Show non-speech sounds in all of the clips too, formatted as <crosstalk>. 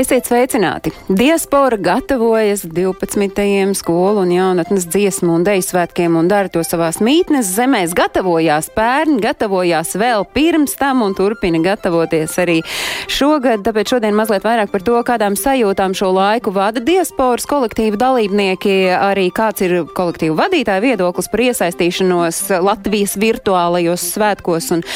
Esiet sveicināti! Diaspora gatavojas 12. skolu un jaunatnes dziesmu un deju svētkiem un dara to savās mītnes zemēs. Gatavojās pērni, gatavojās vēl pirms tam un turpina gatavoties arī šogad. Tāpēc šodien mazliet vairāk par to, kādām sajūtām šo laiku vada diasporas kolektīvu dalībnieki, arī kāds ir kolektīvu vadītāju viedoklis par iesaistīšanos Latvijas virtuālajos svētkos. Un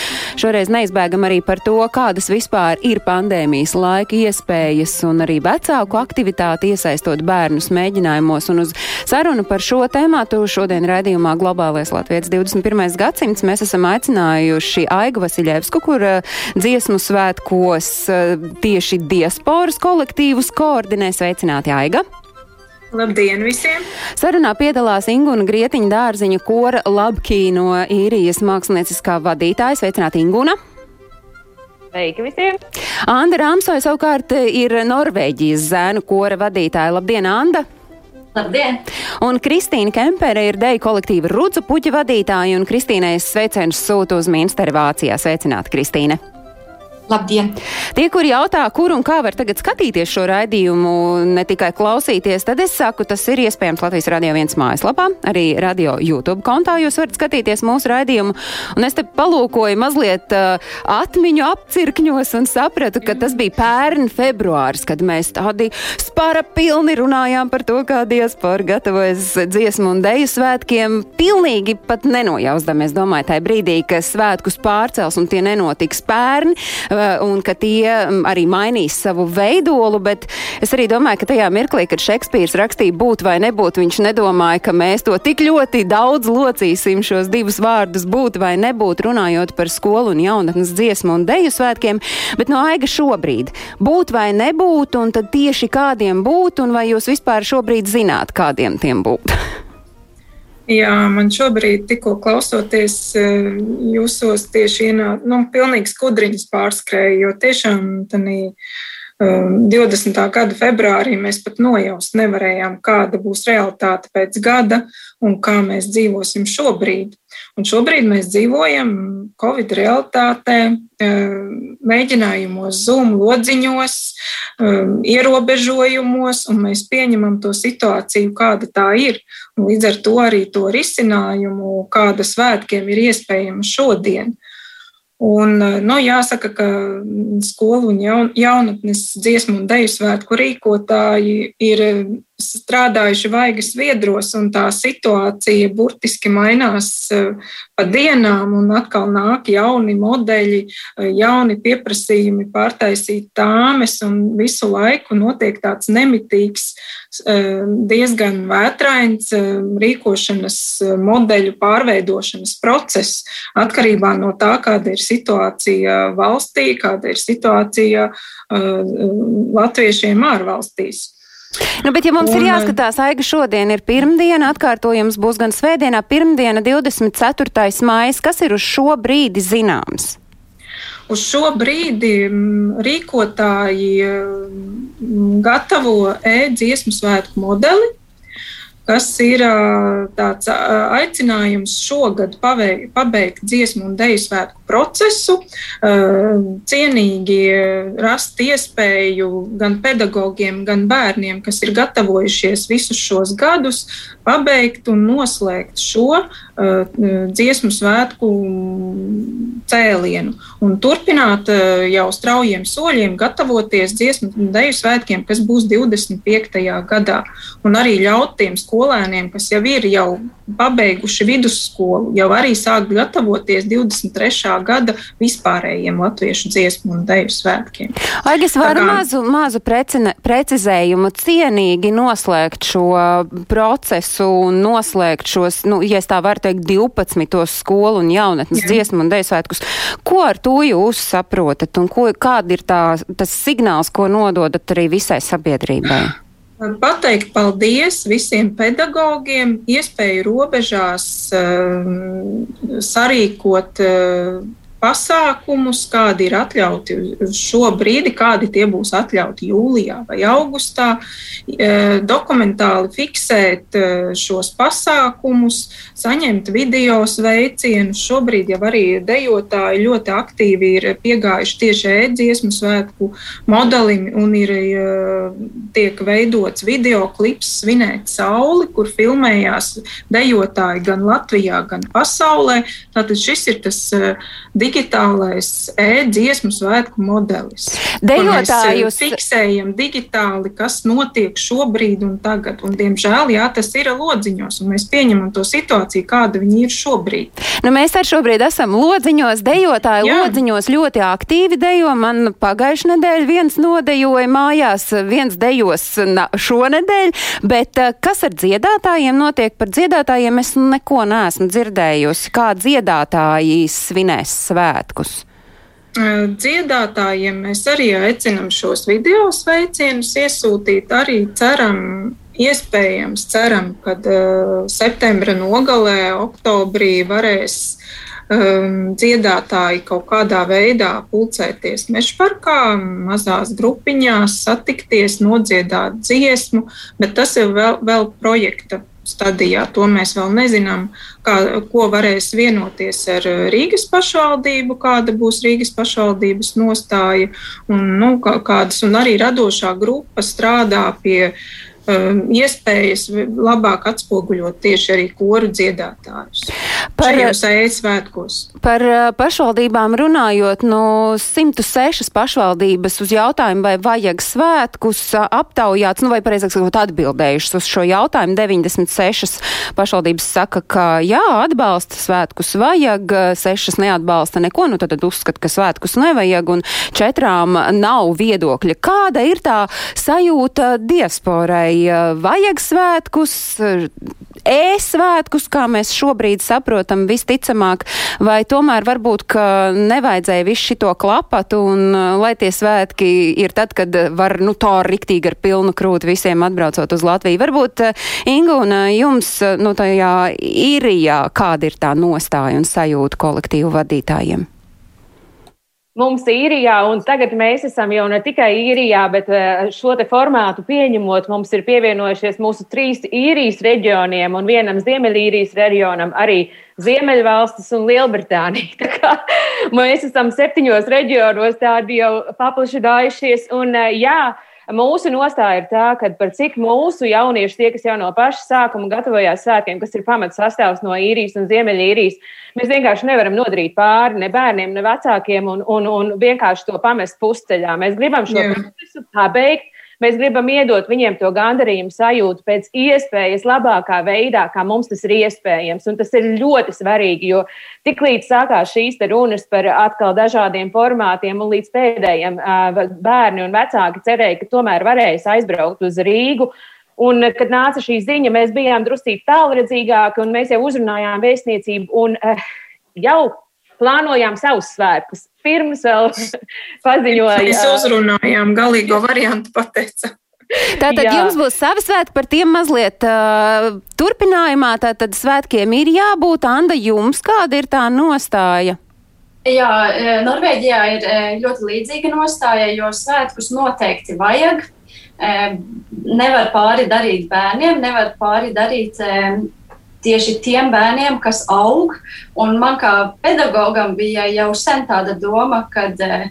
šoreiz neizbēgam arī par to, kādas vispār ir pandēmijas laika iespējas un arī vecāku aktivitāti iesaistot bērnus mēģinājumos. Un uz sarunu par šo tēmātu šodien raidījumā Globālais Latvijas 21. gadsimts mēs esam aicinājuši Aigu Vasiļevsku, kur uh, dziesmu svētkos uh, tieši diasporas kolektīvus koordinē. Sveicināti, Aiga! Labdien visiem! Sarunā piedalās Ingūna Grietiņa dārziņa kora Labkī no īrijas mākslinieckā vadītāja. Sveicināti, Ingūna! Sveiki visiem! Anda Rāmsoja savukārt ir Norvēģijas zēnu kora vadītāja. Labdien, Anda! Labdien! Un Kristīna Kempere ir deju kolektīva Rudzu puķa vadītāja, un Kristīnai sveicienus sūta uz Minsteru Vācijā. Sveicināti, Kristīne! Labdien! Tie, kuri jautā, kur un kā var tagad skatīties šo raidījumu, ne tikai klausīties, tad es saku, tas ir iespējams Latvijas Radio 1 mājaslapā, arī radio YouTube kontā jūs varat skatīties mūsu raidījumu. Un es te palūkoju mazliet uh, atmiņu apcirkņos un sapratu, ka tas bija pērn februāris, kad mēs tādi spara pilni runājām par to, kā diaspora gatavojas dziesmu un deju svētkiem. Pilnīgi pat nenojausdamies, domāju, tajā brīdī, ka svētkus pārcels un tie nenotiks pērni un ka tie arī mainīs savu veidolu, bet es arī domāju, ka tajā mirklī, kad Šekspīrs rakstīja būt vai nebūt, viņš nedomāja, ka mēs to tik ļoti daudz locīsim šos divus vārdus būt vai nebūt, runājot par skolu un jaunatnes dziesmu un deju svētkiem, bet no aiga šobrīd būt vai nebūt, un tad tieši kādiem būt, un vai jūs vispār šobrīd zināt, kādiem tiem būt? <laughs> Jā, man šobrīd, tikko klausoties, jūsos tieši ienāk, nu, pilnīgi skudriņas pārskrēja, jo tiešām tanī 20. gada februārī mēs pat nojaust nevarējām, kāda būs realitāte pēc gada un kā mēs dzīvosim šobrīd. Un šobrīd mēs dzīvojam Covid realitātē, mēģinājumos, Zoom lodziņos, ierobežojumos, un mēs pieņemam to situāciju, kāda tā ir. Un līdz ar to arī to risinājumu, kāda svētkiem ir iespējama šodien. Un, nu, jāsaka, ka skolu un jaun, jaunatnes dziesmu un deju svētku rīkotāji ir strādājuši vaigas viedros, un tā situācija burtiski mainās pa dienām, un atkal nāk jauni modeļi, jauni pieprasījumi pārtaisīt tāmes, un visu laiku notiek tāds nemitīgs, diezgan vētrains rīkošanas modeļu pārveidošanas process, atkarībā no tā, kāda ir situācija valstī, kāda ir situācija latviešiem ārvalstīs. Nu, bet, ja mums un, ir jāskatās, Aiga, šodien ir pirmdiena, atkārtojums būs gan svētdienā, pirmdiena, 24. maija. Kas ir uz šo brīdi zināms? Uz šo brīdi rīkotāji gatavo e-dziesmu svētku modeli, kas ir tāds aicinājums šogad paveik, pabeigt dziesmu un deju svētku procesu, cienīgi rast iespēju gan pedagogiem, gan bērniem, kas ir gatavojušies visus šos gadus, pabeigt un noslēgt šo dziesmu svētku cēlienu un turpināt jau straujiem soļiem gatavoties dziesmu un deju svētkiem, kas būs 25. gadā, un arī ļaut tiem skolēniem, kas jau ir jau pabeiguši vidusskolu, jau arī sākt gatavoties 23. gada vispārējiem latviešu dziesmu un deju svētkiem. Aigi, es varu kā... mazu, mazu precine, precizējumu cienīgi noslēgt šo procesu un noslēgt šos, nu, ja tā varu teikt, 12. skolu un jaunatnes Jā. dziesmu un deju svētkus. Ko ar to jūs saprotat un ko, kāda ir tā, tas signāls, ko nododat arī visai sabiedrībai? Pateikt paldies visiem pedagogiem, iespēju robežās sarīkot pasākumus, kādi ir atļauti uz šo brīdi, kādi tie būs atļauti jūlijā vai augustā, e, dokumentāli fiksēt e, šos pasākumus, saņemt video sveicienus. Šobrīd jau arī dejotāji ļoti aktīvi ir piegājuši tieši ēdziesmu svētku modelim un ir e, tiek veidots video klips Svinēt sauli, kur filmējās dejotāji gan Latvijā, gan pasaulē. Tātad šis ir tas digitālais digitālais e-dziesmu svētku modelis. Dejotājus mēs fiksējam digitāli, kas notiek šobrīd un tagad. Un, diemžēl, jā, tas ir lodziņos, un mēs pieņemam to situāciju, kāda viņi ir šobrīd. Nu, mēs arī šobrīd esam lodziņos, dejotāji jā. lodziņos ļoti aktīvi dejo. Man pagājušajā nedēļā viens nodejoja mājās, viens dejos šonadēļ, bet eh, kas ar dziedātājiem notiek? Par dziedātājiem es neko neesmu dzirdējusi. Kā dziedātāji svinēs svētku? Svētkus? Dziedātājiem mēs arī aicinām šos video sveicienus iesūtīt. Arī ceram, iespējams, ceram, ka uh, septembra nogalē, oktobrī varēs um, dziedātāji kaut kādā veidā pulcēties mežparkā, mazās grupiņās, satikties, nodziedāt dziesmu, bet tas ir vēl, vēl projekta stadijā. To mēs vēl nezinām, kā, ko varēs vienoties ar Rīgas pašvaldību, kāda būs Rīgas pašvaldības nostāja, un, nu, kādas, un arī radošā grupa strādā pie Um, iespējas labāk atspoguļot tieši arī koru dziedātājus. Par svētkos. Par uh, pašvaldībām runājot, no 106 pašvaldības uz jautājumu, vai vajag svētkus, uh, aptaujāts, nu vai pareizāk sakot, atbildējušas uz šo jautājumu. 96 pašvaldības saka, ka jā, atbalsta svētkus vajag, 6 neatbalsta neko, nu tad, tad uzskat, ka svētkus nevajag, un četrām nav viedokļa. Kāda ir tā sajūta diasporai? Vai vajag svētkus, e-svētkus, kā mēs šobrīd saprotam, visticamāk, vai tomēr varbūt, ka nevajadzēja visu šito klapatu un lai tie svētki ir tad, kad var, nu, tā riktīgi ar pilnu krūti visiem atbraucot uz Latviju. Varbūt, uh, Ingūna, jums, nu, tajā īrijā, kāda ir tā nostāja un sajūta kolektīvu vadītājiem? Mums īrijā, un tagad mēs esam jau ne tikai īrijā, bet eh, šo formātu pieņemot, mums ir pievienojušies mūsu trīs īrijas reģioniem un vienam Ziemeļīrijas reģionam arī Ziemeļvalstis un Lielbritānija. <laughs> Tā kā mēs esam septiņos reģionos tādi jau paplašinājušies, un eh, jā, Mūsu nostāja ir tā, ka par cik mūsu jaunieši, tie, kas jau no paša sākuma gatavojās svētkiem, kas ir pamats sastāvs no īrijas un ziemeļīrijas, mēs vienkārši nevaram nodarīt pāri ne bērniem, ne vecākiem un, un, un vienkārši to pamest pusceļā. Mēs gribam šo Jā. procesu pabeigt Mēs gribam iedot viņiem to gandarījumu sajūtu pēc iespējas labākā veidā, kā mums tas ir iespējams. Un tas ir ļoti svarīgi, jo tiklīdz sākās šīs runas par atkal dažādiem formātiem, un līdz pēdējiem bērni un vecāki cerēja, ka tomēr varēs aizbraukt uz Rīgu. Un, kad nāca šī ziņa, mēs bijām drusku tālredzīgāki, un mēs jau uzrunājām vēstniecību. Un, jau plānojām savus svētkus. Pirms <laughs> vēl paziņoja. Mēs uzrunājām, galīgo variantu pateica. Tātad Jā. jums būs savi svētki par tiem mazliet uh, turpinājumā. Tātad svētkiem ir jābūt. Anda, jums kāda ir tā nostāja? Jā, Norvēģijā ir ļoti līdzīga nostāja, jo svētkus noteikti vajag. Nevar pāri darīt bērniem, nevar pāri darīt tieši tiem bērniem, kas aug. Un man kā pedagogam bija jau sen tāda doma, kad, eh,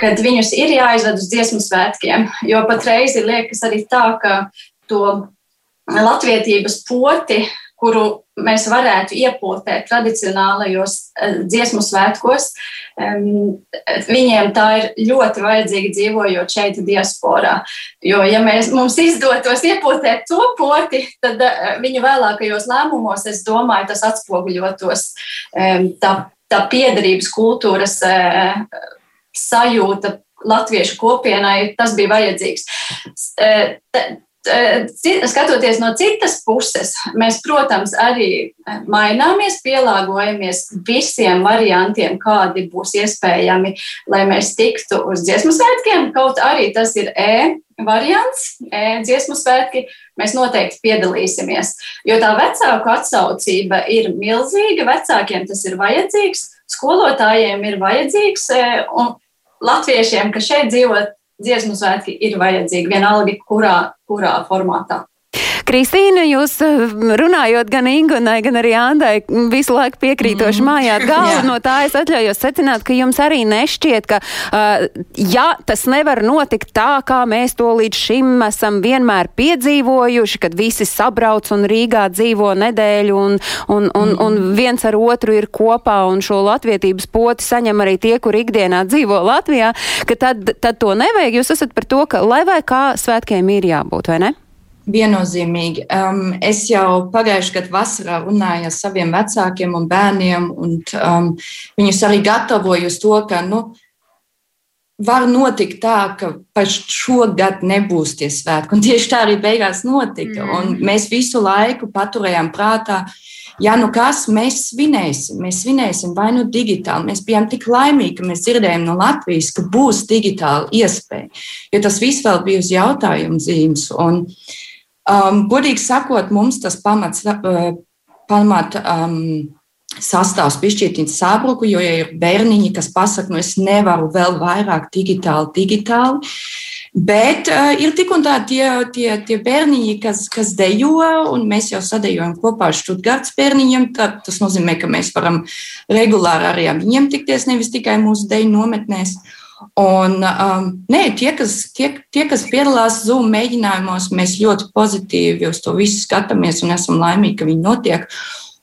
kad viņus ir jāizved uz dziesmu svētkiem. Jo patreiz ir liekas arī tā, ka to latvietības poti kuru mēs varētu iepotēt tradicionālajos eh, dziesmu svētkos. Viņiem tā ir ļoti vajadzīga dzīvojot šeit, diasporā. Jo, ja mēs, mums izdotos iepotēt to poti, tad eh, viņu vēlākajos lēmumos, es domāju, tas atspoguļotos tā, tā piedarības kultūras eh, sajūta latviešu kopienai, tas bija vajadzīgs. Skatoties no citas puses, mēs, protams, arī maināmies, pielāgojamies visiem variantiem, kādi būs iespējami, lai mēs tiktu uz dziesmu svētkiem. Kaut arī tas ir e, variants, dziesmu svētki, mēs noteikti piedalīsimies. Jo tā vecāku atsaucība ir milzīga, vecākiem tas ir vajadzīgs, skolotājiem ir vajadzīgs, un latviešiem, kas šeit dzīvo, dziesmu svētki ir vajadzīgi, vienalga kurā, kurā formātā. Kristīna, jūs eh, runājot gan Ingunai, gan arī Andai, visu laiku piekrītoši mm. mājāt <laughs> galvu. no tā es atļaujos secināt, ka jums arī nešķiet, ka, uh, ja tas nevar notikt tā, kā mēs to līdz šim esam vienmēr piedzīvojuši, kad visi sabrauc un Rīgā dzīvo nedēļu un, un, un, mm. un viens ar otru ir kopā un šo latvietības poti saņem arī tie, kur ikdienā dzīvo Latvijā, ka tad, tad to nevajag. Jūs esat par to, ka lai vai kā svētkiem ir jābūt, vai ne? Viennozīmīgi. Um, es jau pagājušajā gadā vasarā runāju ar saviem vecākiem un bērniem, un um, viņus arī gatavoju uz to, ka nu, var notikt tā, ka pat šogad nebūs tie svētki. Un tieši tā arī beigās notika. Mm. Un mēs visu laiku paturējām prātā, ja nu kas, mēs svinēsim. Mēs svinēsim vai nu digitāli. Mēs bijām tik laimīgi, ka mēs dzirdējām no Latvijas, ka būs digitāla iespēja. Jo tas viss vēl bija uz jautājumu zīmes. Un, uh, Um, godīgi sakot, mums tas pamats, uh, pamat, um, sastāvs pišķirtins sabruku, jo ja ir bērniņi, kas pasaka, nu es nevaru vēl vairāk digitāli, digitāli. Bet uh, ir tik un tā tie, tie, tie bērniņi, kas, kas dejo, un mēs jau sadejojam kopā ar Študgārdas bērniņiem. Tā, tas nozīmē, ka mēs varam regulāri arī ar viņiem tikties, nevis tikai mūsu deju nometnēs. Uh, Un, um, nē, tie kas, tie, tie, kas piedalās Zoom mēģinājumos, mēs ļoti pozitīvi uz to visu skatāmies un esam laimīgi, ka viņi notiek.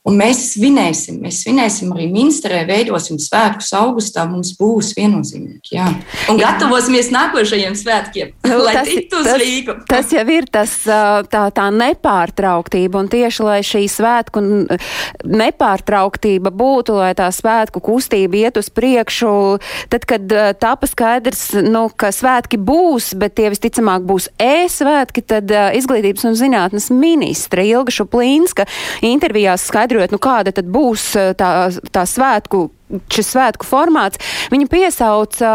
Un mēs svinēsim, mēs svinēsim arī Minsterē, veidosim svētkus augustā. Mums būs viennozīmīgi. Jā. Un gatavosimies nākošajiem svētkiem, nu, lai tas, tiktu uz Rīgu. Tas jau ir tas, tā, tā nepārtrauktība, un tieši lai šī svētku nepārtrauktība būtu, lai tā svētku kustība iet uz priekšu, tad, kad tapa skaidrs, nu, ka svētki būs, bet tie visticamāk būs e-svētki, tad izglītības un zinātnes ministra Ilga Šuplīnska intervijās skaidrs skaidrojot, nu kāda tad būs eh, tā, tā svētku, šis svētku formāts, viņa piesauca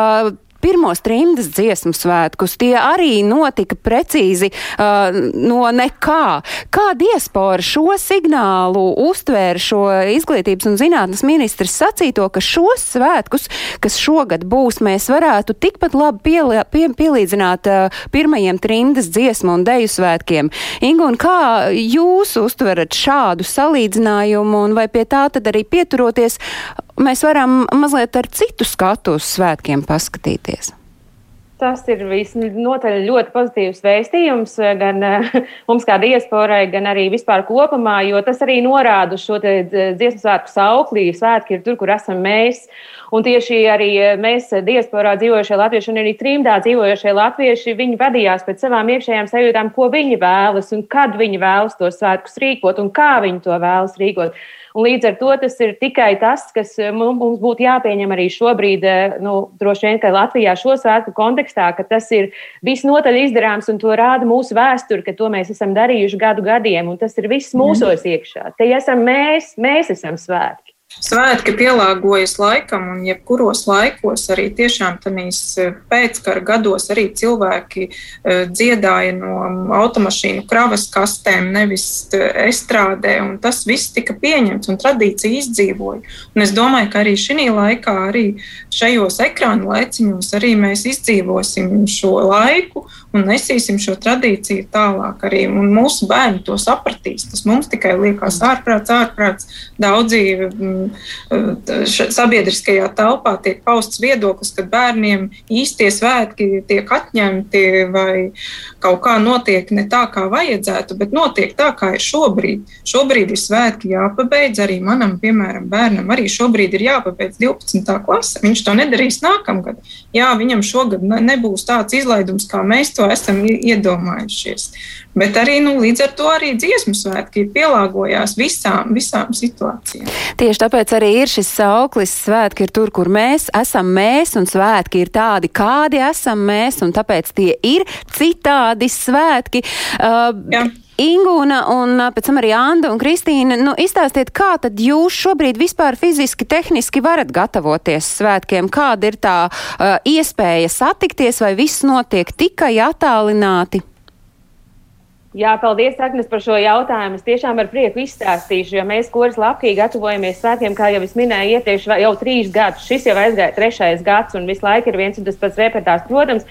pirmos trimdas dziesmu svētkus. Tie arī notika precīzi uh, no nekā. Kā diaspora šo signālu uztvēra šo izglītības un zinātnes ministrs sacīto, ka šos svētkus, kas šogad būs, mēs varētu tikpat labi pielī, pie, pielīdzināt uh, pirmajiem trimdas dziesmu un deju svētkiem. Ingu, un kā jūs uztverat šādu salīdzinājumu un vai pie tā tad arī pieturoties mēs varam mazliet ar citu skatu uz svētkiem paskatīties. Tas ir visnotaļ ļoti pozitīvs vēstījums gan <laughs> mums, kā diasporai, gan arī vispār kopumā, jo tas arī norāda šo dziesmu svētku sauklī. Svētki ir tur, kur esam mēs. Un tieši arī mēs, diasporā dzīvojušie latvieši un arī trimdā dzīvojušie latvieši, viņi vadījās pēc savām iekšējām sajūtām, ko viņi vēlas un kad viņi vēlas tos svētkus rīkot un kā viņi to vēlas rīkot. Līdz ar to tas ir tikai tas, kas eh, mums būtu jāpieņem arī šobrīd, eh, nu, droši vien, ka Latvijā šo svētku kontekstā, ka tas ir visnotaļ izdarāms un to rāda mūsu vēsture, ka to mēs esam darījuši gadu gadiem, un tas ir viss mhm. mūsos iekšā. Te esam mēs, mēs esam svētki. Svētki pielāgojas laikam, un jebkuros laikos, arī tiešām tādīs e, pēckara gados, arī cilvēki e, dziedāja no automašīnu kravas kastēm, nevis e, estrādē, tas viss tika pieņemts un tradīcija izdzīvoja. Un es domāju, ka arī šī laikā, arī šajos ekrānu laiciņos, arī mēs izdzīvosim šo laiku un nesīsim šo tradīciju tālāk. Arī mūsu bērni to sapratīs. Tas mums tikai liekas ārprāts, ārprāts. Daudzi sabiedriskajā telpā tiek pausts viedoklis, ka bērniem īstie svētki tiek atņemti vai kaut kā notiek ne tā, kā vajadzētu, bet notiek tā, kā ir šobrīd. Šobrīd ir svētki jāpabeidz arī manam, piemēram, bērnam. Arī šobrīd ir jāpabeidz 12. klase. Viņš to nedarīs nākamgad. Jā, viņam šogad nebūs tāds izlaidums, kā mēs to esam iedomājušies. Bet arī nu, līdz ar to arī dziesmu svētki pielāgojās visām, visām situācijām. Tieši tāpēc arī ir šis sauklis svētki ir tur, kur mēs esam mēs, un svētki ir tādi, kādi esam mēs, un tāpēc tie ir citādi svētki. Uh, Jā. Ingūna un pēc tam arī Anda un Kristīna, nu, izstāstiet, kā tad jūs šobrīd vispār fiziski, tehniski varat gatavoties svētkiem? Kāda ir tā uh, iespēja satikties vai viss notiek tikai attālināti? Jā, paldies, Agnes, par šo jautājumu. Es tiešām ar prieku izstāstīšu, jo mēs koris lapkī gatavojamies svētkiem, kā jau es minēju, iepriekš jau trīs gadus. Šis jau aizgāja trešais gads, un visu laiku ir viens un tas pats repertārs. Protams,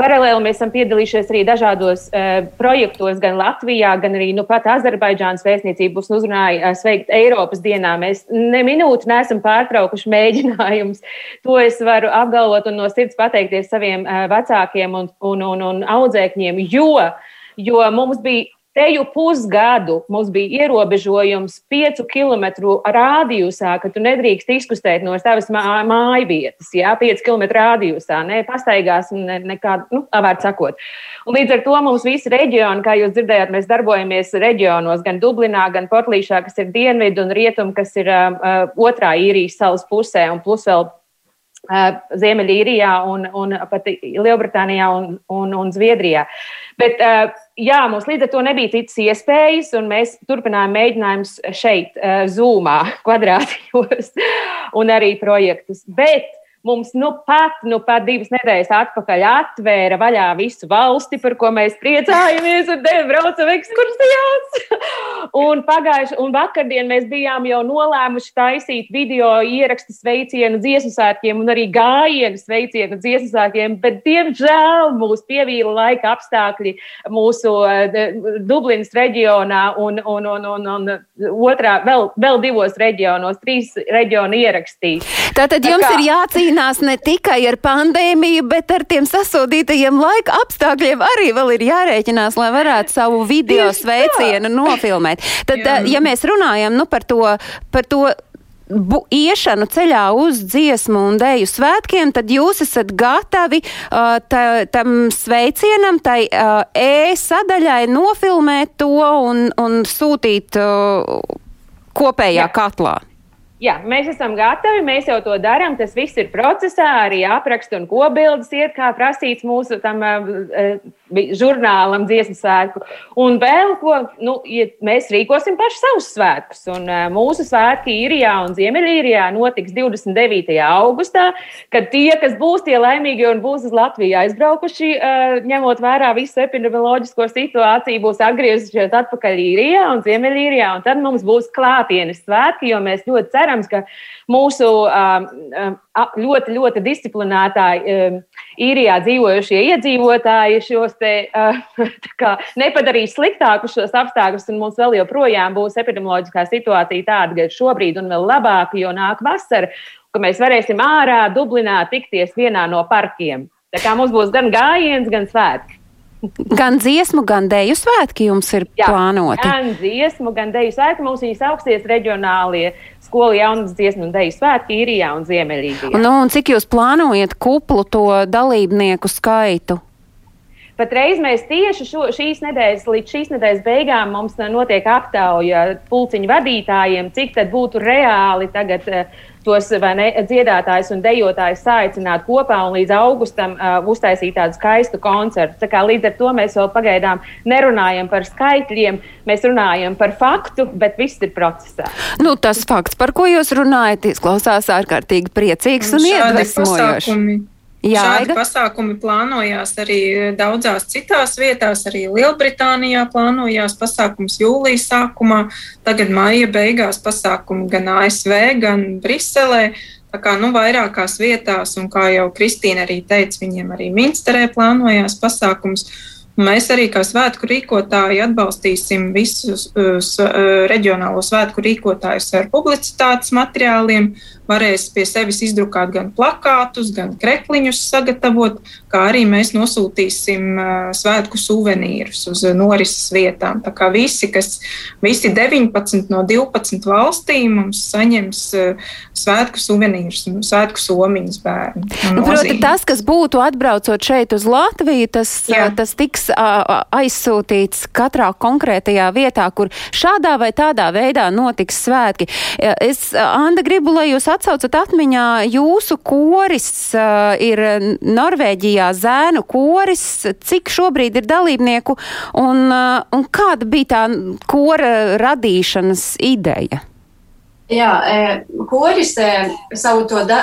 Paralēli mēs esam piedalījušies arī dažādos uh, projektos, gan Latvijā, gan arī nu, pat Azerbaidžānas vēstniecība būs uzrunāja uh, sveikt Eiropas dienā. Mēs ne minūti neesam pārtraukuši mēģinājumus. <laughs> To es varu apgalvot un no sirds pateikties saviem uh, vecākiem un, un, un, un audzēkņiem, jo jo mums bija Teju pusgadu mums bija ierobežojums piecu kilometru rādījusā, ka tu nedrīkst izkustēt no savas māju vietas, jā, piecu kilometru rādījusā, ne pastaigās, ne, nekā, nu, vārds sakot. Un līdz ar to mums visi reģioni, kā jūs dzirdējāt, mēs darbojamies reģionos, gan Dublinā, gan Portlīšā, kas ir dienvidu un rietumu, kas ir uh, otrā īrijas salas pusē, un plus vēl Ziemeļīrijā un, un pat Lielbritānijā un, un, un Zviedrijā. Bet, jā, mums līdz ar to nebija citas iespējas, un mēs turpinājām mēģinājumus šeit, Zoomā, <laughs> kvadrātījos un arī projektus. Bet Mums nu pat, nu pat divas nedēļas atpakaļ atvēra vaļā visu valsti, par ko mēs priecājamies un te braucam ekskursijās. <laughs> un pagājuši, un vakardien mēs bijām jau nolēmuši taisīt video ierakstu sveicienu dziesmu svētkiem un arī gājienu sveicienu dziesmu svētkiem, bet diemžēl mūs pievīla laika apstākļi mūsu uh, Dublinas reģionā un, un, un, un, un otrā, vēl, vēl divos reģionos, trīs reģionu ierakstīt. Tātad jums Tā kā... ir jācīnās cīnās ne tikai ar pandēmiju, bet ar tiem sasodītajiem laika apstākļiem arī vēl ir jārēķinās, lai varētu savu video sveicienu nofilmēt. Tad, Jā. ja mēs runājam nu, par to, par to bu, iešanu ceļā uz dziesmu un dēļu svētkiem, tad jūs esat gatavi uh, tā, tam sveicienam, tai uh, e-sadaļai nofilmēt to un, un sūtīt uh, kopējā Jā. katlā. Jā, mēs esam gatavi, mēs jau to darām. Tas viss ir procesā, arī apraksts un kobildes iet, kā prasīts mūsu tam uh, žurnālam, dziesmu svētku. Un vēl ko, nu, ja mēs rīkosim paši savus svētkus. Un uh, mūsu svētki īrijā un Ziemeļīrijā notiks 29. augustā, kad tie, kas būs tie laimīgi un būs uz Latviju aizbraukuši, uh, ņemot vērā visu epidemioloģisko situāciju, būs atgriezušies atpakaļ īrijā un Ziemeļīrijā. Un tad mums būs klātienes svētki, jo mēs ļoti ceram, cerams, ka mūsu um, ļoti, ļoti disciplinētāji um, īrijā dzīvojušie iedzīvotāji šos te <laughs> kā, nepadarīs sliktākus šos apstākļus, un mums vēl joprojām būs epidemioloģiskā situācija tāda, ka šobrīd un vēl labāk, jo nāk vasara, ka mēs varēsim ārā Dublinā tikties vienā no parkiem. Tā kā mums būs gan gājiens, gan svētki. <laughs> Gan dziesmu, gan dēļu svētki jums ir Jā, plānoti. Gan dziesmu, gan dēļu svētki mums viņas augsties reģionālie skolu jaunas dziesmu un deju svētki īrijā un Ziemeļīrijā. Nu, un cik jūs plānojat kuplu to dalībnieku skaitu? Patreiz mēs tieši šo, šīs nedēļas, līdz šīs nedēļas beigām mums notiek aptauja pulciņu vadītājiem, cik tad būtu reāli tagad uh, tos ne, dziedātājus un dejotājus saicināt kopā un līdz augustam uh, uztaisīt tādu skaistu koncertu. Tā kā, līdz ar to mēs vēl pagaidām nerunājam par skaitļiem, mēs runājam par faktu, bet viss ir procesā. Nu, tas fakts, par ko jūs runājat, izklausās ārkārtīgi priecīgs un iedvesmojošs. Jā, Šādi pasākumi plānojās arī daudzās citās vietās, arī Lielbritānijā plānojās pasākums jūlijas sākumā, tagad maija beigās pasākumi gan ASV, gan Briselē. Tā kā nu, vairākās vietās, un kā jau Kristīna arī teica, viņiem arī Minsterē plānojās pasākums. Mēs arī kā svētku rīkotāji atbalstīsim visus uh, reģionālo svētku rīkotājus ar publicitātes materiāliem, varēs pie sevis izdrukāt gan plakātus, gan krekliņus sagatavot, kā arī mēs nosūtīsim svētku suvenīrus uz norises vietām. Tā kā visi, kas visi 19 no 12 valstīm mums saņems svētku suvenīrus svētku somiņas bērni. Nu, proti, tas, kas būtu atbraucot šeit uz Latviju, tas, Jā. tas tiks tiks aizsūtīts katrā konkrētajā vietā, kur šādā vai tādā veidā notiks svētki. Es, Anda, gribu, lai jūs atsaucat atmiņā, jūsu koris ir Norvēģijā zēnu koris, cik šobrīd ir dalībnieku un, un kāda bija tā kora radīšanas ideja? Jā, koris savu to da,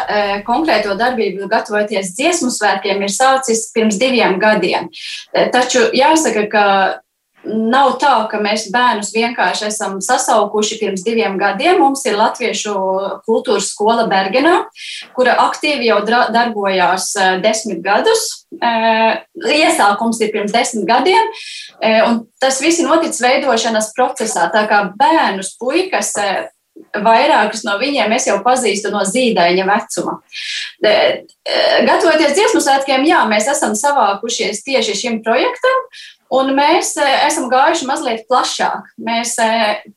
konkrēto darbību, gatavoties dziesmu svētkiem, ir sācis pirms diviem gadiem. Taču jāsaka, ka nav tā, ka mēs bērnus vienkārši esam sasaukuši pirms diviem gadiem. Mums ir Latviešu kultūras skola Bergenā, kura aktīvi jau darbojās desmit gadus. Iesākums ir pirms desmit gadiem, un tas viss ir noticis veidošanas procesā. Tā kā bērnus, puikas Vairākus no viņiem es jau pazīstu no zīdaiņa vecuma. Gatavoties dziesmu svētkiem, jā, mēs esam savākušies tieši šim projektam, un mēs esam gājuši mazliet plašāk. Mēs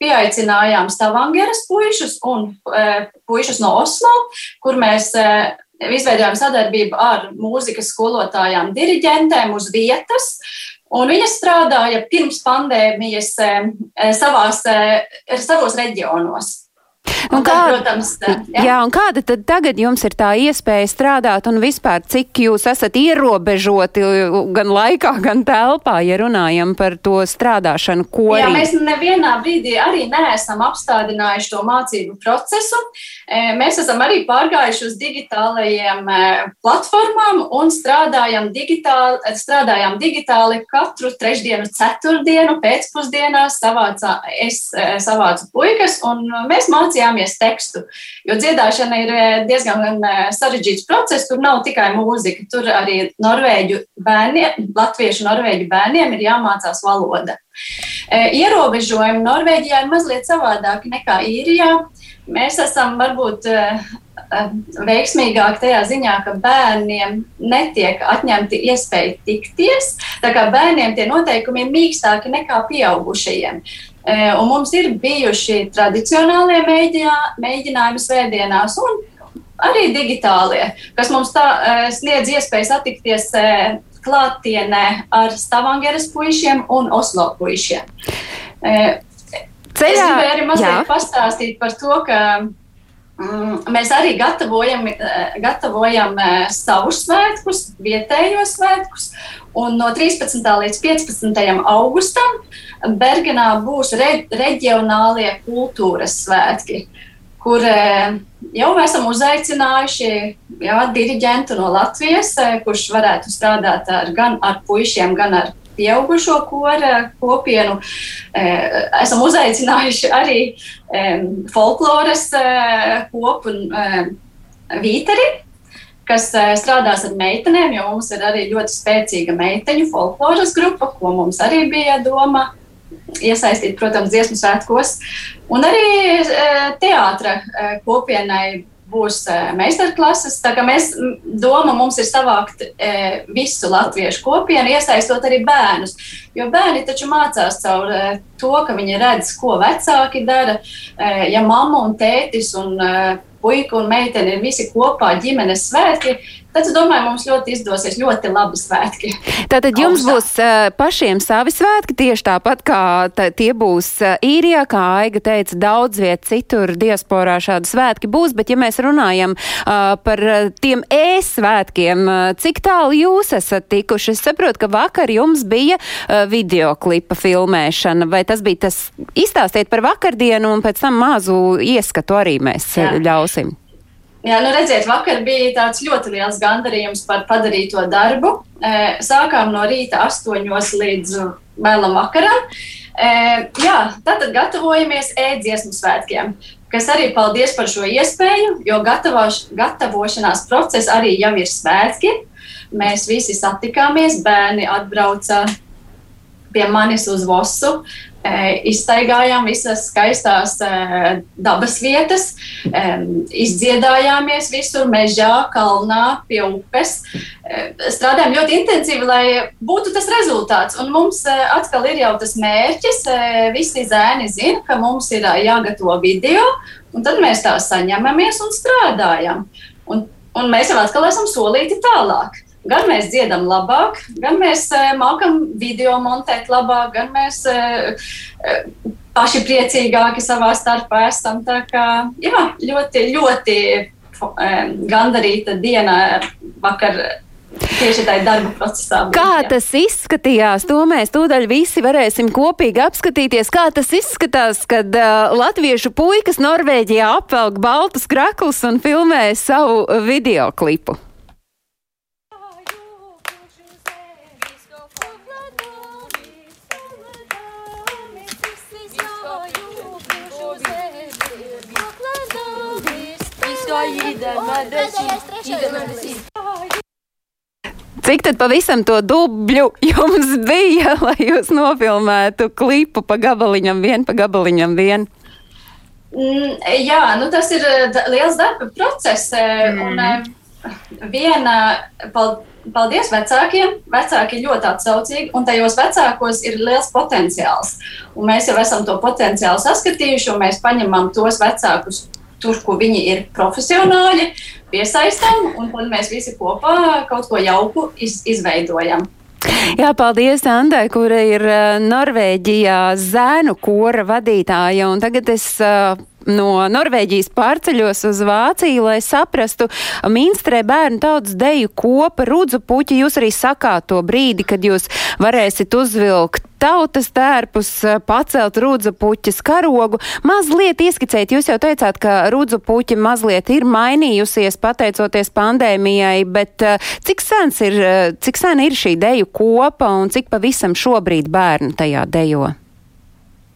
pieaicinājām Stavangeras puišus un puišus no Oslo, kur mēs izveidojām sadarbību ar mūzikas skolotājām, diriģentēm uz vietas. Un viņas strādāja pirms pandēmijas savās, savos reģionos. Un kā, tad, protams, jā. jā, un kāda tad tagad jums ir tā iespēja strādāt un vispār cik jūs esat ierobežoti gan laikā, gan telpā, ja runājam par to strādāšanu korī? Jā, mēs nevienā brīdī arī neesam apstādinājuši to mācību procesu. E, mēs esam arī pārgājuši uz digitālajiem e, platformām un strādājam digitāli, strādājam digitāli katru trešdienu, ceturtdienu pēcpusdienā savācā, es e, savācu puikas un mēs mācām mācījāmies tekstu. Jo dziedāšana ir eh, diezgan eh, sarežģīts process, tur nav tikai mūzika, tur arī norvēģu bērniem, latviešu norvēģu bērniem ir jāmācās valoda. Eh, ierobežojumi Norvēģijā ir mazliet savādāki nekā īrijā. Mēs esam varbūt veiksmīgāk tajā ziņā, ka bērniem netiek atņemti iespēja tikties. Tā kā bērniem tie noteikumi ir mīkstāki nekā pieaugušajiem. Un mums ir bijuši tradicionālie mēģinā, mēģinājumi svētdienās un arī digitālie, kas mums tā, sniedz iespēju satikties klātienē ar Stavangeras puišiem un Oslo puišiem. Ceļā, es gribēju arī mazliet jā. pastāstīt par to, ka mēs arī gatavojam, gatavojam savus svētkus, vietējos svētkus, un no 13. līdz 15. augustam Bergenā būs re, reģionālie kultūras svētki, kur eh, jau esam uzaicinājuši jā, diriģentu no Latvijas, eh, kurš varētu strādāt ar, gan ar puišiem, gan ar pieaugušo kora kopienu. Eh, esam uzaicinājuši arī folkloras kopu Vīteri, kas strādās ar meitenēm, jo mums ir arī ļoti spēcīga meiteņu folkloras grupa, ko mums arī bija doma iesaistīt, protams, dziesmu svētkos. Un arī teātra kopienai būs e, meistarklases. Tā kā mēs doma mums ir savākt visu latviešu kopienu, iesaistot arī bērnus. Jo bērni taču mācās caur to, ka viņi redz, ko vecāki dara. Ja mamma un tētis un puika un meitene ir visi kopā ģimenes svētki, Tad es domāju, mums ļoti izdosies ļoti labi svētki. Tātad jums Augstā. būs uh, pašiem savi svētki, tieši tāpat kā tā, tie būs uh, īrijā, kā Aiga teica, daudz viet citur diasporā šādi svētki būs, bet ja mēs runājam uh, par tiem e-svētkiem, uh, cik tālu jūs esat tikuši? Es saprotu, ka vakar jums bija uh, videoklipa filmēšana, vai tas bija tas, izstāstiet par vakardienu un pēc tam mazu ieskatu arī mēs Jā. ļausim. Jā, nu redziet, vakar bija tāds ļoti liels gandarījums par padarīto darbu. Sākām no rīta astoņos līdz vēlam vakaram. Jā, tātad gatavojamies ēdziesmu svētkiem, kas arī paldies par šo iespēju, jo gatavoš, gatavošanās process arī jau ir svētki. Mēs visi satikāmies, bērni atbrauca pie manis uz Vosu. Izstaigājām visas skaistās dabas vietas, izdziedājāmies visur, mežā, kalnā, pie upes. Strādājām ļoti intensīvi, lai būtu tas rezultāts. Un mums atkal ir jau tas mērķis. Visi zēni zina, ka mums ir jāgatavo video, un tad mēs tā saņemamies un strādājam. Un, un mēs jau atkal esam solīti tālāk. Gan mēs dziedam labāk, gan mēs uh, mākam video montēt labāk, gan mēs uh, paši priecīgāki savā starpā esam. Tā kā jā, ļoti, ļoti um, gandarīta diena vakar Tieši tādā darba procesā. Būt, kā jā. tas izskatījās, to mēs tūdaļ visi varēsim kopīgi apskatīties. Kā tas izskatās, kad uh, latviešu puikas Norvēģijā apvelk baltus kraklus un filmē savu video klipu. Cik tad pavisam to dubļu jums bija, <laughs> lai jūs nofilmētu klipu pa gabaliņam vien, pa gabaliņam vien? Mm, jā, nu tas ir liels darba process. Mm. Un eh, viena, paldies vecākiem, vecāki ir ļoti atsaucīgi, un tajos vecākos ir liels potenciāls. Un mēs jau esam to potenciālu saskatījuši, un mēs paņemam tos vecākus, tur, kur viņi ir profesionāļi, piesaistām, un tad mēs visi kopā kaut ko jauku iz, izveidojam. Jā, paldies Andai, kura ir uh, Norvēģijā zēnu kora vadītāja. Un tagad es uh, no Norvēģijas pārceļos uz Vāciju, lai saprastu Minstrē bērnu tautas deju kopa rudzu puķi. Jūs arī sakāt to brīdi, kad jūs varēsiet uzvilkt tautas tērpus, pacelt rudzu puķa karogu. Mazliet ieskicēt, jūs jau teicāt, ka rudzu puķa mazliet ir mainījusies pateicoties pandēmijai, bet cik sens ir, cik sen ir šī deju kopa un cik pavisam šobrīd bērnu tajā dejo?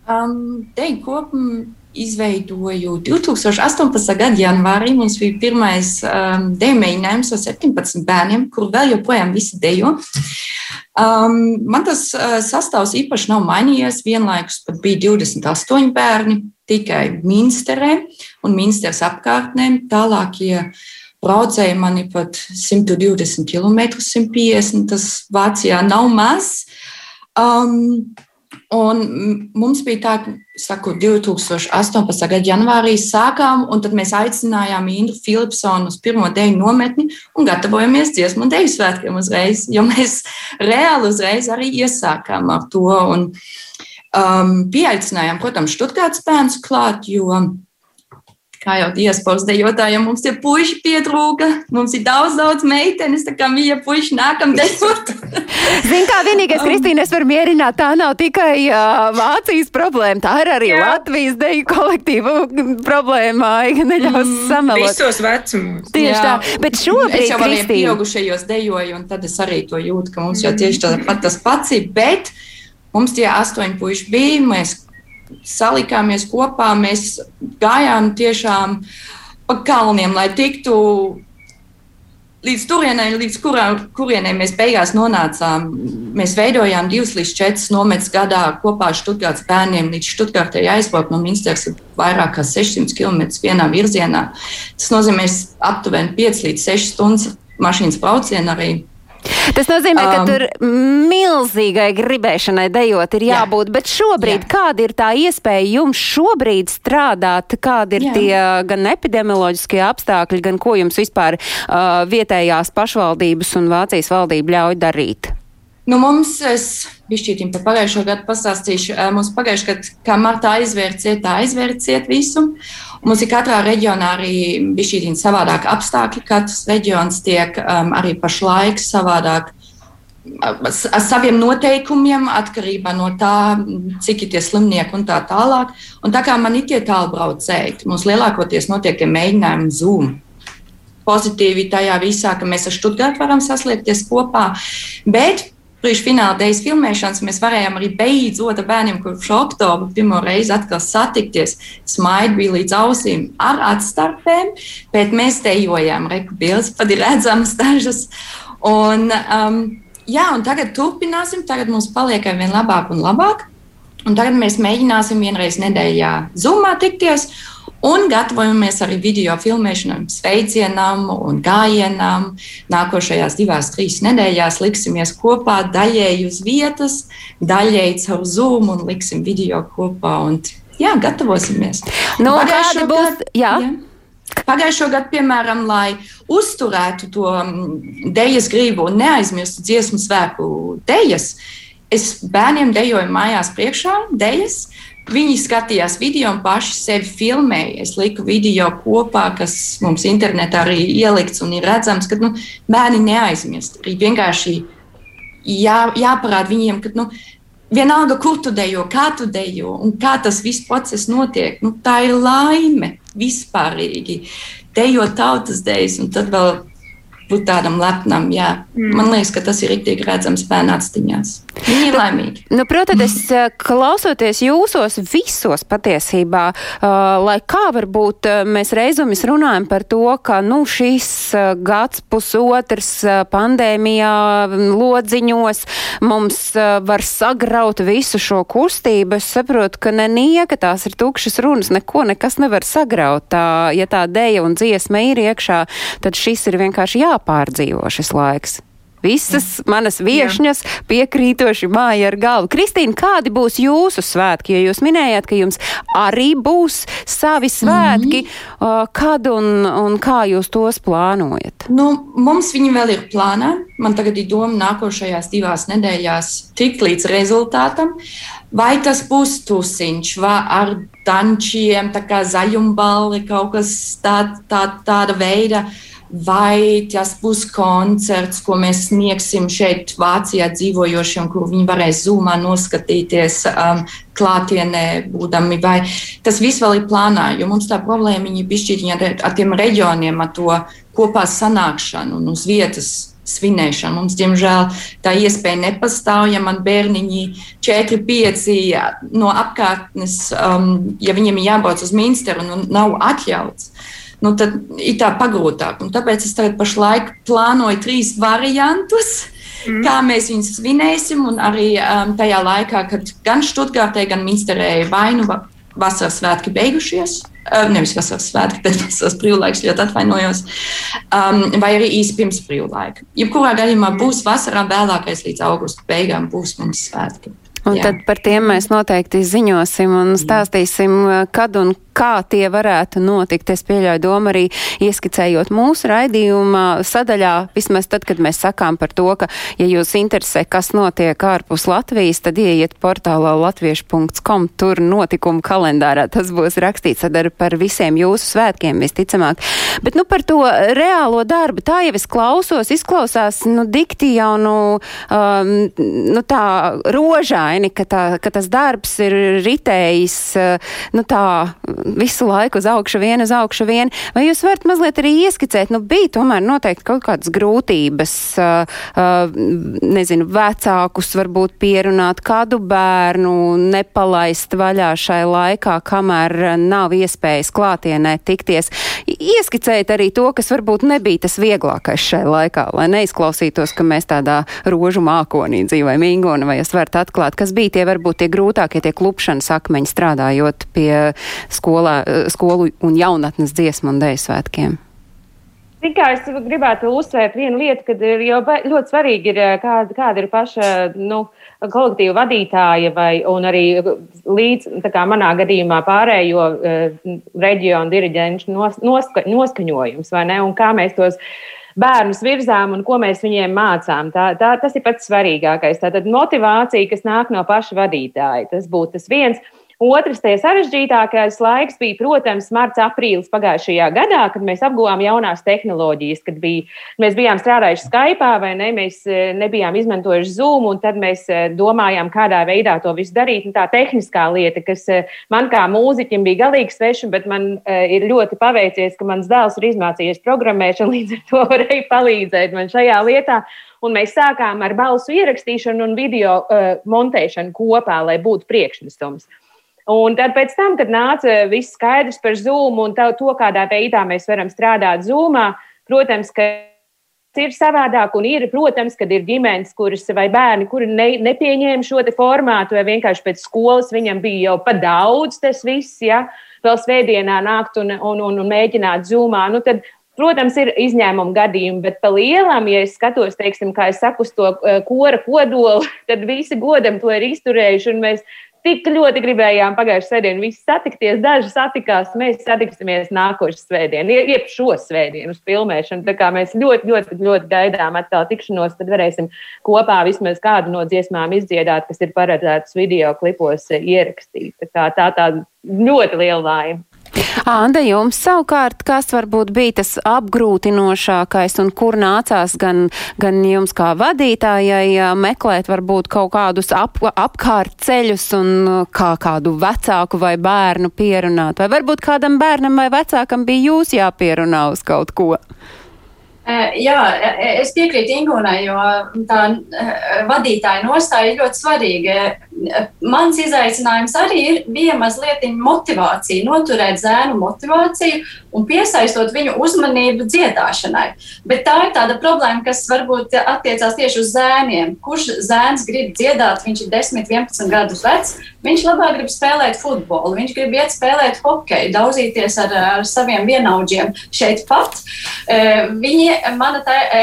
Um, deju kopa izveidoju 2018. gada janvārī. Mums bija pirmais um, deju mēģinājums ar 17 bērniem, kur vēl joprojām visi dejo. Um, man tas uh, sastāvs īpaši nav mainījies. Vienlaikus pat bija 28 bērni tikai Minsterē un Minsteras apkārtnē. Tālākie braucēji man ir pat 120 km, 150. Tas Vācijā nav maz. Um, Un mums bija tā, saku, 2018. gada janvārī sākām, un tad mēs aicinājām Indru Filipsonu uz pirmo deju nometni un gatavojamies dziesmu un deju svētkiem uzreiz, jo mēs reāli uzreiz arī iesākām ar to. Un, um, pieaicinājām, protams, Štutgārds bērns klāt, jo kā jau diasporas dejotājiem, mums tie puiši pietrūka. Mums ir daudz, daudz meitenes, tā kā mīja puiši nākam <laughs> dejot. Zini, kā vienīgais, um, Kristīne, es varu mierināt, tā nav tikai uh, Vācijas problēma, tā ir arī Jā. Latvijas deju kolektīva problēma, ja neļaus mm, samelot. Visos vecumos. Tieši Jā. tā, bet šobrīd, es jau arī pieaugušajos dejoju, un tad es arī to jūtu, ka mums jau tieši tāpat tas pats ir, bet mums tie astoņi puiši bija, mēs salikāmies kopā, mēs gājām tiešām pa kalniem, lai tiktu līdz turienei, līdz kurā, kurienei mēs beigās nonācām. Mēs veidojām divas līdz četras nometnes gadā kopā ar Stuttgartas bērniem. Līdz Stuttgartai aizbraukt no Minstras ir vairāk kā 600 km vienā virzienā. Tas nozīmē aptuveni 5 līdz 6 stundas mašīnas braucienu arī Tas nozīmē, ka um, tur milzīgai gribēšanai dejot ir jābūt, jā. bet šobrīd jā. kāda ir tā iespēja jums šobrīd strādāt, kādi ir jā. tie gan epidemioloģiskie apstākļi, gan ko jums vispār uh, vietējās pašvaldības un Vācijas valdība ļauj darīt? Nu, mums, es bišķītim par pagājušo gadu pastāstīšu, mums pagājušajā gadā, kā martā aizvērciet, tā aizvērciet visu. Mums ir katrā reģionā arī bišķītim savādāk apstākļi. Katrs reģions tiek um, arī pašlaik savādāk ar saviem noteikumiem, atkarībā no tā, cik ir tie slimnieki un tā tālāk. Un tā kā man ir tie tālbraucēji, mums lielākoties notiek tie mēģinājumi Zoom. Pozitīvi tajā visā, ka mēs ar Stuttgartu varam sasliekties kopā. Bet priekšfināla dēļas filmēšanas mēs varējām arī beidzot ar bērniem, kurš oktobra pirmo reizi atkal satikties. Smaidi bija līdz ausīm ar atstarpēm, bet mēs dejojām, reku bildes, pat ir redzamas dažas. Un, um, jā, un tagad turpināsim, tagad mums paliek ar vien labāk un labāk. Un tagad mēs mēģināsim vienreiz nedēļā zumā tikties. Un gatavojamies arī video filmēšanām, sveicienam un gājienam. Nākošajās divās, trīs nedēļās liksimies kopā daļēji uz vietas, daļēji caur Zoom un liksim video kopā. Un, jā, gatavosimies. No, kādi būs? Jā. jā. Pagājušo gadu, piemēram, lai uzturētu to mm, dejas gribu un neaizmirstu dziesmu svēku dejas, es bērniem dejoju mājās priekšā dejas. Viņi skatījās video un paši sevi filmēja. Es liku video kopā, kas mums internetā arī ielikts un ir redzams, ka nu, bērni neaizmirst. Arī vienkārši jā, jāparāda viņiem, ka nu, vienalga, kur tu dejo, kā tu dejo un kā tas viss process notiek. Nu, tā ir laime vispārīgi. Dejot tautas dejas, un tad vēl būt tādam lepnam. Jā. Mm. Man liekas, ka tas ir rīktīgi redzams bērnu atstiņās. Viņi ir laimīgi. Nu, protams, es eh, klausoties jūsos visos patiesībā, uh, lai kā varbūt uh, mēs reizumis runājam par to, ka nu, šis gads pusotrs pandēmijā lodziņos mums var sagraut visu šo kustību. Es saprotu, ka ne nieka tās ir tukšas runas, neko nekas nevar sagraut. Tā, ja tā deja un dziesma ir iekšā, tad šis ir vienkārši jāpārdzīvo šis laiks. Visas manas viešņas piekrītoši māja ar galvu. Kristīna, kādi būs jūsu svētki? Jo jūs minējāt, ka jums arī būs savi svētki. Mm -hmm. Kad un, un kā jūs tos plānojat? Nu, mums viņi vēl ir plānā. Man tagad ir doma nākošajās divās nedēļās tikt līdz rezultātam. Vai tas būs tusiņš, vai ar dančiem, tā kā zaļumballi, kaut kas tā, tā, tāda veida. Uh, vai tas būs koncerts, ko mēs sniegsim šeit, Vācijā dzīvojošiem, kur viņi varēs zūmā noskatīties um, klātienē, būdami. Vai tas viss vēl ir plānā, jo mums tā problēma ir bišķiņa ar, ar tiem reģioniem, ar to kopā sanākšanu un uz vietas svinēšanu. Mums, diemžēl, tā iespēja nepastāv. Ja man bērniņi 4, 5 no apkārtnes, um, ja viņiem ir jābrauc uz Minsteru un nav atļauts, nu, tad ir tā pagrūtāk. Un tāpēc es tagad pašlaik plānoju trīs variantus. Mm. Kā mēs viņus svinēsim, un arī um, tajā laikā, kad gan Stuttgartē, gan Minsterē vai nu vasaras svētki beigušies, uh, nevis vasaras svētki, bet <laughs> vasaras brīvlaiks, ļoti atvainojos, um, vai arī īsi pirms brīvlaika. Jebkurā gadījumā būs vasarā, vēlākais līdz augusta beigām būs mums svētki. Un Jā. tad par tiem mēs noteikti ziņosim un stāstīsim, kad un kā tie varētu notikt. Es pieļauju domu arī ieskicējot mūsu raidījuma sadaļā, vismaz tad, kad mēs sakām par to, ka, ja jūs interesē, kas notiek ārpus Latvijas, tad ieiet portālā latviešu.com, tur notikumu kalendārā tas būs rakstīts ar par visiem jūsu svētkiem visticamāk. Bet, nu, par to reālo darbu, tā jau es klausos, izklausās, nu, dikti jau, nu, um, nu tā rožaini, ka, tā, ka tas darbs ir ritējis, uh, nu, tā visu laiku uz augšu vien, uz augšu vien. Vai jūs varat mazliet arī ieskicēt, nu bija tomēr noteikti kaut kādas grūtības, uh, uh, nezinu, vecākus varbūt pierunāt kādu bērnu, nepalaist vaļā šai laikā, kamēr nav iespējas klātienē tikties. Ieskicēt arī to, kas varbūt nebija tas vieglākais šai laikā, lai neizklausītos, ka mēs tādā rožu mākonī dzīvojam Ingona, vai jūs varat atklāt, kas bija tie varbūt tie grūtākie, tie klupšanas akmeņi strādājot pie skolā, eh, skolu un jaunatnes dziesmu un dēļu svētkiem? Tikai es gribētu uzsvērt vienu lietu, ka ir jau ļoti svarīgi, ir, eh, kāda, kāda ir paša nu, kolektīva vadītāja vai arī līdz, manā gadījumā, pārējo uh, reģionu diriģentu nos, noska, noskaņojums, vai ne, un kā mēs tos bērnus virzām un ko mēs viņiem mācām. Tā, tā, tas ir pats svarīgākais. Tātad motivācija, kas nāk no paša vadītāja, tas būtu tas viens. Otrs, tie sarežģītākais laiks bija, protams, marts, aprīlis pagājušajā gadā, kad mēs apguvām jaunās tehnoloģijas, kad bija, mēs bijām strādājuši Skype, vai ne, mēs e, nebijām izmantojuši Zoom, un tad mēs e, domājām, kādā veidā to visu darīt. Un tā tehniskā lieta, kas e, man kā mūziķim bija galīgi sveša, bet man ir ļoti paveicies, ka mans dēls ir izmācījies programmēšanu, <laughs> līdz ar to varēja palīdzēt man šajā lietā. Un mēs sākām ar balsu ierakstīšanu un video uh, montēšanu kopā, lai būtu priekšnesums. Uh, Un tad, pēc tam, kad nāca viss skaidrs par Zoom un to, kādā veidā mēs varam strādāt Zoomā, protams, ka ir savādāk, un ir, protams, kad ir ģimenes, kuras vai bērni, kuri ne, nepieņēma šo formātu, vai vienkārši pēc skolas viņam bija jau pa daudz tas viss, ja vēl svētdienā nākt un, un, un, un mēģināt zūmā. Nu, tad, Protams, ir izņēmuma gadījumi, bet pa lielam, ja es skatos, teiksim, kā es saku, to eh, kora kodolu, <laughs> tad visi godam to ir izturējuši, mēs tik ļoti gribējām pagājušā svētdienā visi satikties. Daži satikās, mēs satiksimies nākošais svētdien, jeb šo svētdienu uz filmēšanu. Tā kā mēs ļoti, ļoti, ļoti gaidām atkal tikšanos, tad varēsim kopā vismaz kādu no dziesmām izdziedāt, kas ir paredzētas video klipos ierakstīt. Tā kā tā tāda ļoti liela laime. Anda, jums savukārt, kas varbūt bija tas apgrūtinošākais un kur nācās gan, gan jums kā vadītājai meklēt varbūt kaut kādus ap, apkārt ceļus un kā kādu vecāku vai bērnu pierunāt? Vai varbūt kādam bērnam vai vecākam bija jūs jāpierunā uz kaut ko? Jā, es piekrītu Ingūnai, jo tā vadītāja nostāja ir ļoti svarīga. Mans izaicinājums arī ir, bija mazliet motivācija, noturēt zēnu motivāciju un piesaistot viņu uzmanību dziedāšanai. Bet tā ir tāda problēma, kas varbūt attiecās tieši uz zēniem. Kurš zēns grib dziedāt, viņš ir 10, 11 gadus vecs, viņš labāk grib spēlēt futbolu, viņš grib iet spēlēt hokeju, daudzīties ar, ar saviem vienaudžiem šeit pat. Viņi mana tā, e,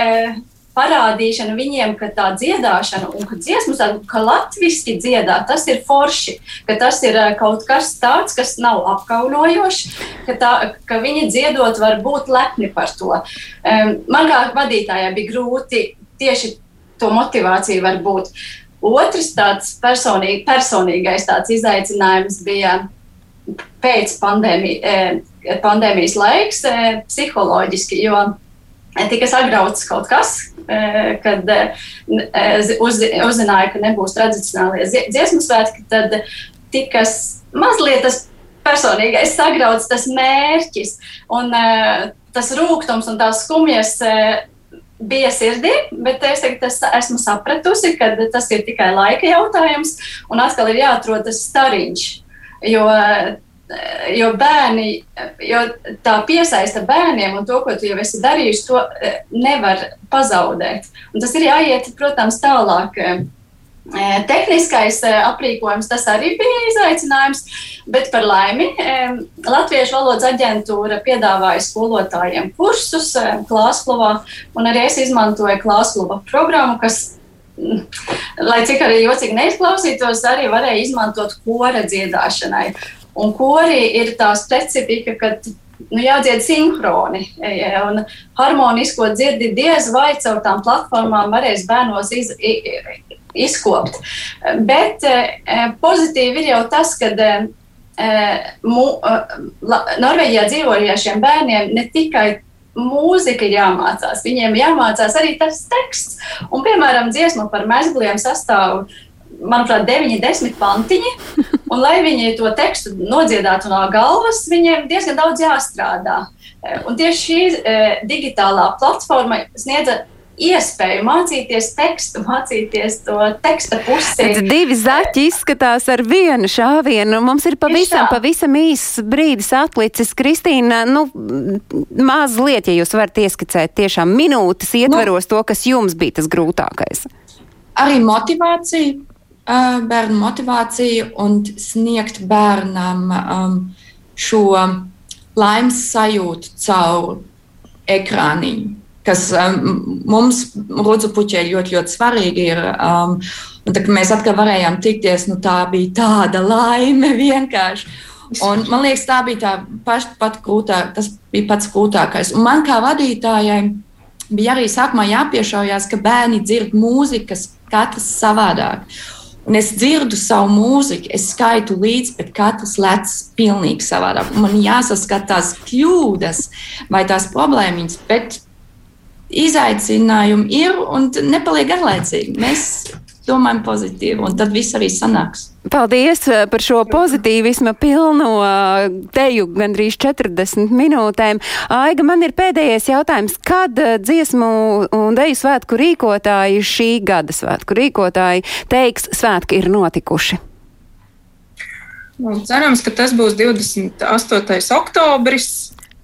parādīšana viņiem, ka tā dziedāšana un ka dziesmas, ka latviešu dziedāt, tas ir forši, ka tas ir kaut kas tāds, kas nav apkaunojošs, ka, tā, ka viņi dziedot var būt lepni par to. Man kā vadītājai bija grūti tieši to motivāciju var būt. Otrs tāds personīgi, personīgais tāds izaicinājums bija pēc pandēmija, pandēmijas laiks psiholoģiski, jo tika sagrauts kaut kas, e, kad e, uz, uzzināja, ka nebūs tradicionālie dziesmu svētki, tad tika mazliet tas personīgais sagrauts, tas mērķis un tas rūkums un tās skumjas bija sirdī, bet es tagad es esmu sapratusi, ka tas ir tikai laika jautājums un atkal ir jāatrod tas stariņš. Jo jo bērni, jo tā piesaista bērniem un to, ko tu jau esi darījusi, to e, nevar pazaudēt. Un tas ir jāiet, protams, tālāk. Tehniskais aprīkojums tas arī bija izaicinājums, bet par laimi Latviešu valodas aģentūra piedāvāja skolotājiem kursus Klāskluvā, un arī es izmantoju Klāskluva programmu, kas lai cik arī jocīgi neizklausītos, arī varēja izmantot kora dziedāšanai. Un korī ir tā specifika, ka nu, jādzied sinhroni. Un harmonisko dzirdi diez vai caur tām platformām varēs bērnos iz, izkopt. Bet e, pozitīvi ir jau tas, ka e, Norvēģijā dzīvojošiem bērniem ne tikai mūzika ir jāmācās, viņiem jāmācās arī tas teksts. Un, piemēram, dziesma par mezgliem sastāv manuprāt, 9, 10 pantiņi. Un, lai viņi to tekstu nodziedātu no galvas, viņiem diezgan daudz jāstrādā. Eh, un tieši šī e, digitālā platforma sniedza iespēju mācīties tekstu, mācīties to teksta pusi. Divi zaķi izskatās ar vienu šāvienu. Mums ir pavisam, pavisam īsts brīdis atlicis. Kristīna, nu, mazliet, ja jūs varat ieskicēt tiešām minūtes ietveros nu, to, kas jums bija tas grūtākais. Arī motivācija, bērnu motivāciju un sniegt bērnam um, šo laimes sajūtu caur ekrāniņu. Kas um, mums, Rudzu puķē, ļoti, ļoti svarīgi ir. Um, un, tā, mēs atkal varējām tikties, nu, tā bija tāda laime <laughs> vienkārši. Un, man liekas, tā bija tā paš, pat grūtāk, tas bija pats grūtākais. Un man kā vadītājai bija arī sākumā jāpiešaujās, ka bērni dzird mūzikas katrs savādāk. Un es dzirdu savu mūziku, es skaitu līdzi, bet katrs lec pilnīgi savādāk. Man jāsaskata tās kļūdas vai tās problēmas, bet izaicinājumi ir un nepaliek garlaicīgi. Mēs domājam pozitīvi, un tad viss arī sanāks. Paldies eh, par šo pozitīvismu pilno eh, teju gandrīz 40 minūtēm. Aiga, man ir pēdējais jautājums. Kad eh, dziesmu un deju svētku rīkotāji šī gada svētku rīkotāji teiks, svētki ir notikuši? Nu, cerams, ka tas būs 28. oktobris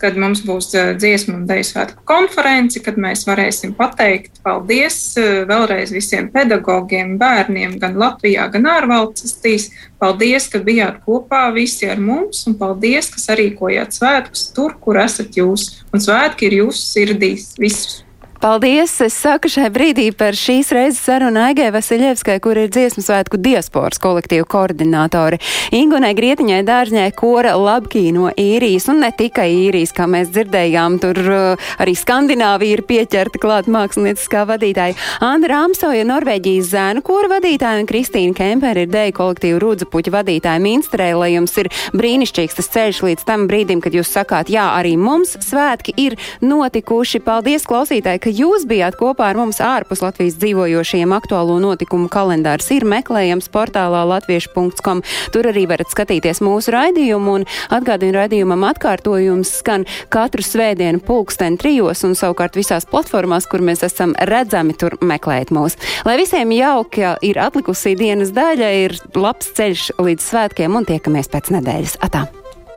kad mums būs eh, dziesmu un dēļu svētku konference, kad mēs varēsim pateikt paldies eh, vēlreiz visiem pedagogiem, bērniem, gan Latvijā, gan ārvalstīs. Paldies, ka bijāt kopā visi ar mums, un paldies, ka sarīkojāt svētkus tur, kur esat jūs. Un svētki ir jūsu sirdīs visus. Paldies! Es saku šai brīdī par šīs reizes sarunu Aigai Vasiljevskai, kur ir dziesmu svētku diasporas kolektīvu koordinātori. Ingunai Grietiņai dārzņai kora labkī no īrijas, un ne tikai īrijas, kā mēs dzirdējām, tur uh, arī Skandināvija ir pieķerta klāt mākslinieckā vadītāja. Anda Rāmsoja, Norvēģijas zēnu kora vadītāja, un Kristīna Kempere ir deju kolektīvu rūdzapuķu vadītāja Minstrē, lai jums ir brīnišķīgs tas ceļš līdz tam brīdim, kad jūs sakāt, jā, arī mums svētki ir notikuši. Paldies, klausītāji! Ka jūs bijāt kopā ar mums ārpus Latvijas dzīvojošiem aktuālo notikumu kalendārs ir meklējams portālā latviešu.com. Tur arī varat skatīties mūsu raidījumu un atgādinu raidījumam atkārtojums skan katru svētdienu pulksten trijos un savukārt visās platformās, kur mēs esam redzami, tur meklēt mūs. Lai visiem jauka ir atlikusī dienas daļa, ir labs ceļš līdz svētkiem un tiekamies pēc nedēļas. Atā!